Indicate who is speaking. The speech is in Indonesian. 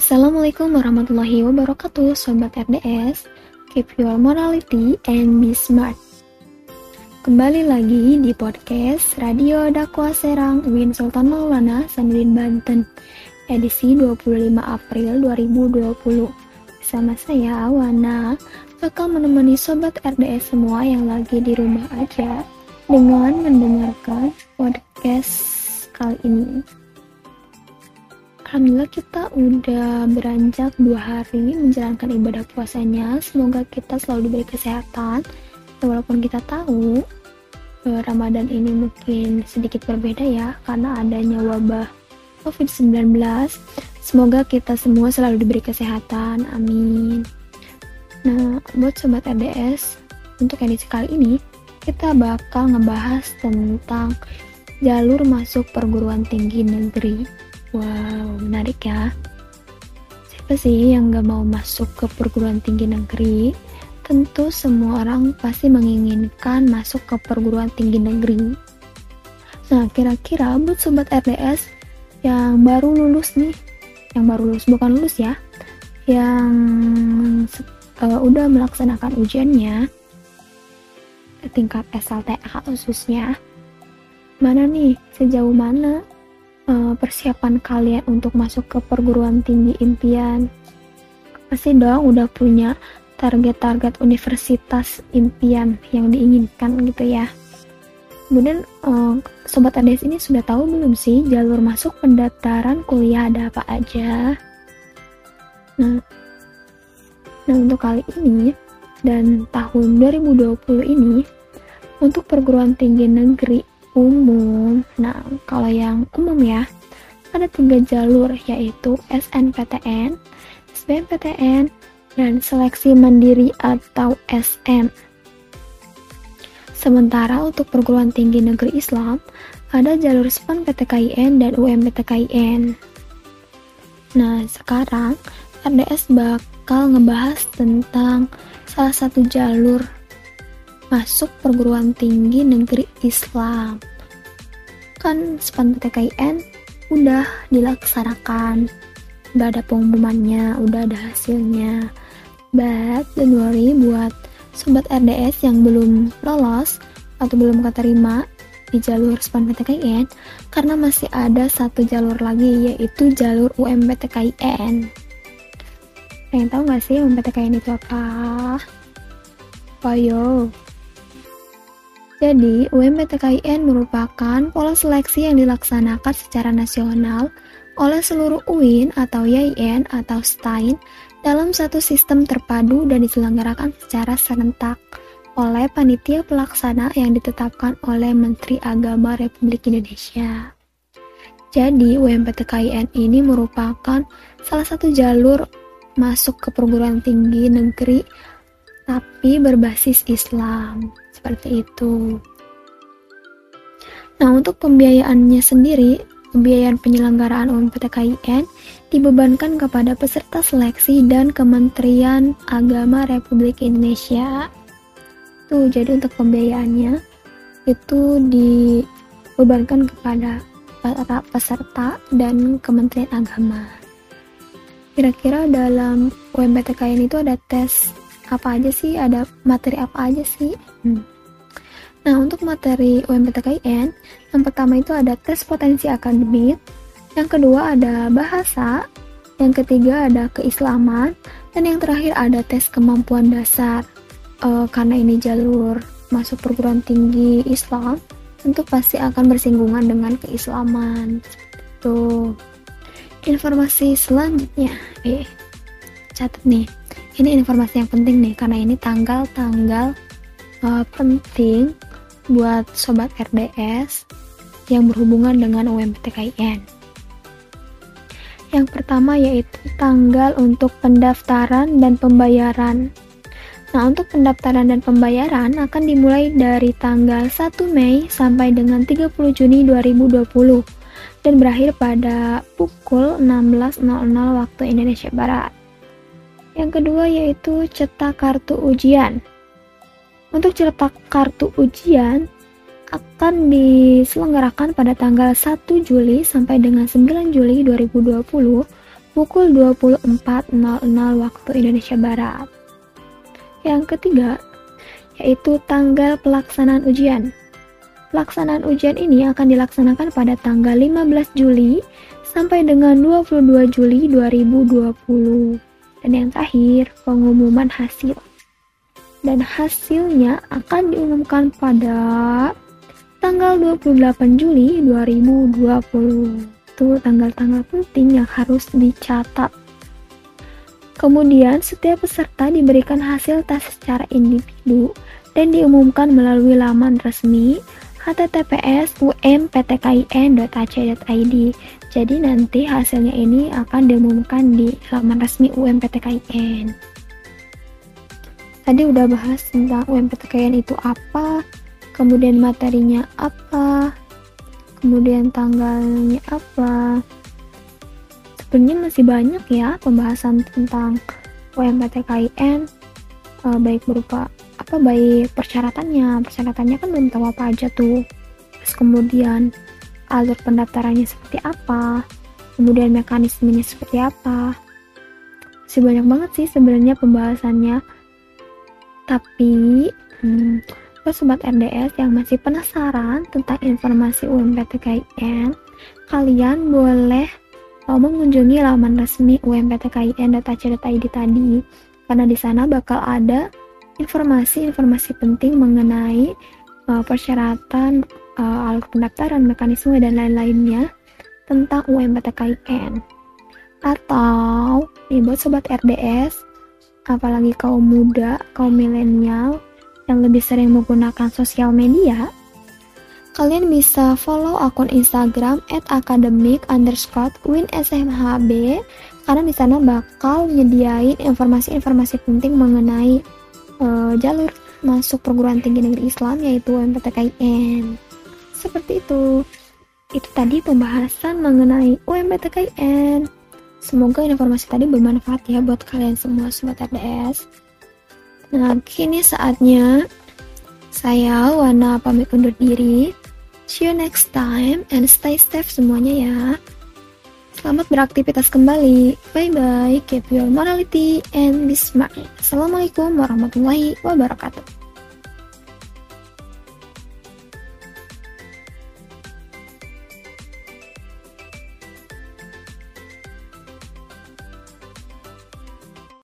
Speaker 1: Assalamualaikum warahmatullahi wabarakatuh Sobat RDS Keep your morality and be smart Kembali lagi di podcast Radio Dakwah Serang Win Sultan Maulana Sanudin Banten Edisi 25 April 2020 Bersama saya Wana Bakal menemani Sobat RDS semua yang lagi di rumah aja Dengan mendengarkan podcast kali ini Alhamdulillah kita udah beranjak dua hari menjalankan ibadah puasanya. Semoga kita selalu diberi kesehatan. Walaupun kita tahu eh, Ramadan ini mungkin sedikit berbeda ya karena adanya wabah COVID-19. Semoga kita semua selalu diberi kesehatan. Amin. Nah, buat sobat RDS, untuk edisi kali ini kita bakal ngebahas tentang jalur masuk perguruan tinggi negeri Wow, menarik ya. Siapa sih yang gak mau masuk ke perguruan tinggi negeri? Tentu semua orang pasti menginginkan masuk ke perguruan tinggi negeri. Nah, kira-kira buat sobat RDS yang baru lulus nih, yang baru lulus bukan lulus ya, yang uh, udah melaksanakan ujiannya tingkat SLTA khususnya, mana nih, sejauh mana uh, persiapan kalian untuk masuk ke perguruan tinggi impian? Pasti dong udah punya target-target universitas impian yang diinginkan gitu ya. Kemudian uh, sobat ADS ini sudah tahu belum sih jalur masuk pendaftaran kuliah ada apa aja? Nah, nah untuk kali ini dan tahun 2020 ini untuk perguruan tinggi negeri umum. Nah, kalau yang umum ya, ada tiga jalur yaitu SNPTN, SBMPTN, dan seleksi mandiri atau SM. Sementara untuk perguruan tinggi negeri Islam, ada jalur SPAN PTKIN dan UMPTKIN. Nah, sekarang RDS bakal ngebahas tentang salah satu jalur masuk perguruan tinggi negeri Islam. Kan SPAN PTKIN udah dilaksanakan, udah ada pengumumannya, udah ada hasilnya. But don't worry buat sobat RDS yang belum lolos atau belum keterima di jalur SPAN PTKIN karena masih ada satu jalur lagi yaitu jalur UMPTKIN. Pengen tahu gak sih UMPTKIN itu apa? Ayo, jadi, UMPTKIN merupakan pola seleksi yang dilaksanakan secara nasional oleh seluruh UIN atau YIN atau STAIN dalam satu sistem terpadu dan diselenggarakan secara serentak oleh panitia pelaksana yang ditetapkan oleh Menteri Agama Republik Indonesia. Jadi, UMPTKIN ini merupakan salah satu jalur masuk ke perguruan tinggi negeri tapi berbasis Islam. Seperti itu. Nah, untuk pembiayaannya sendiri, pembiayaan penyelenggaraan UMPTKIN dibebankan kepada peserta seleksi dan Kementerian Agama Republik Indonesia. Tuh, jadi untuk pembiayaannya itu dibebankan kepada para peserta dan Kementerian Agama. Kira-kira dalam UMPTKIN itu ada tes apa aja sih ada materi apa aja sih hmm. Nah untuk materi UMPTKIN yang pertama itu ada tes potensi akademik yang kedua ada bahasa yang ketiga ada keislaman dan yang terakhir ada tes kemampuan dasar. Uh, karena ini jalur masuk perguruan tinggi Islam tentu pasti akan bersinggungan dengan keislaman. Tuh. Informasi selanjutnya. Eh catat nih. Ini informasi yang penting nih karena ini tanggal-tanggal uh, penting buat sobat RDS yang berhubungan dengan UMPTKIN. Yang pertama yaitu tanggal untuk pendaftaran dan pembayaran. Nah, untuk pendaftaran dan pembayaran akan dimulai dari tanggal 1 Mei sampai dengan 30 Juni 2020. dan berakhir pada pukul 16.00 waktu Indonesia Barat. Yang kedua yaitu cetak kartu ujian. Untuk cetak kartu ujian akan diselenggarakan pada tanggal 1 Juli sampai dengan 9 Juli 2020 pukul 24.00 waktu Indonesia Barat. Yang ketiga yaitu tanggal pelaksanaan ujian. Pelaksanaan ujian ini akan dilaksanakan pada tanggal 15 Juli sampai dengan 22 Juli 2020. Dan yang terakhir, pengumuman hasil. Dan hasilnya akan diumumkan pada tanggal 28 Juli 2020. Itu tanggal-tanggal penting yang harus dicatat. Kemudian, setiap peserta diberikan hasil tes secara individu dan diumumkan melalui laman resmi https umptkin.ac.id. Jadi nanti hasilnya ini akan diumumkan di laman resmi UMPTKIN. Tadi udah bahas tentang UMPTKIN itu apa, kemudian materinya apa, kemudian tanggalnya apa. Sebenarnya masih banyak ya pembahasan tentang UMPTKIN, eh, baik berupa apa baik persyaratannya. Persyaratannya kan belum tahu apa aja tuh. Terus kemudian alur pendaftarannya seperti apa kemudian mekanismenya seperti apa. Masih banyak banget sih sebenarnya pembahasannya tapi hmm, buat sobat RDS yang masih penasaran tentang informasi UMPTKIN kalian boleh mau mengunjungi laman resmi umptkin.ac.id tadi karena di sana bakal ada informasi-informasi penting mengenai uh, persyaratan uh, alur pendaftaran, mekanisme dan lain-lainnya tentang UMPTKIN. Atau nih buat sobat RDS, apalagi kaum muda, kaum milenial yang lebih sering menggunakan sosial media, kalian bisa follow akun Instagram at karena di sana bakal nyediain informasi-informasi penting mengenai uh, jalur masuk perguruan tinggi negeri Islam yaitu UMPTKIN. Seperti itu. Itu tadi pembahasan mengenai UMPTKIN. Semoga informasi tadi bermanfaat ya buat kalian semua sobat RDS. Nah, kini saatnya saya Wana pamit undur diri. See you next time and stay safe semuanya ya. Selamat beraktivitas kembali. Bye bye. Keep your morality and be smart. Assalamualaikum warahmatullahi wabarakatuh.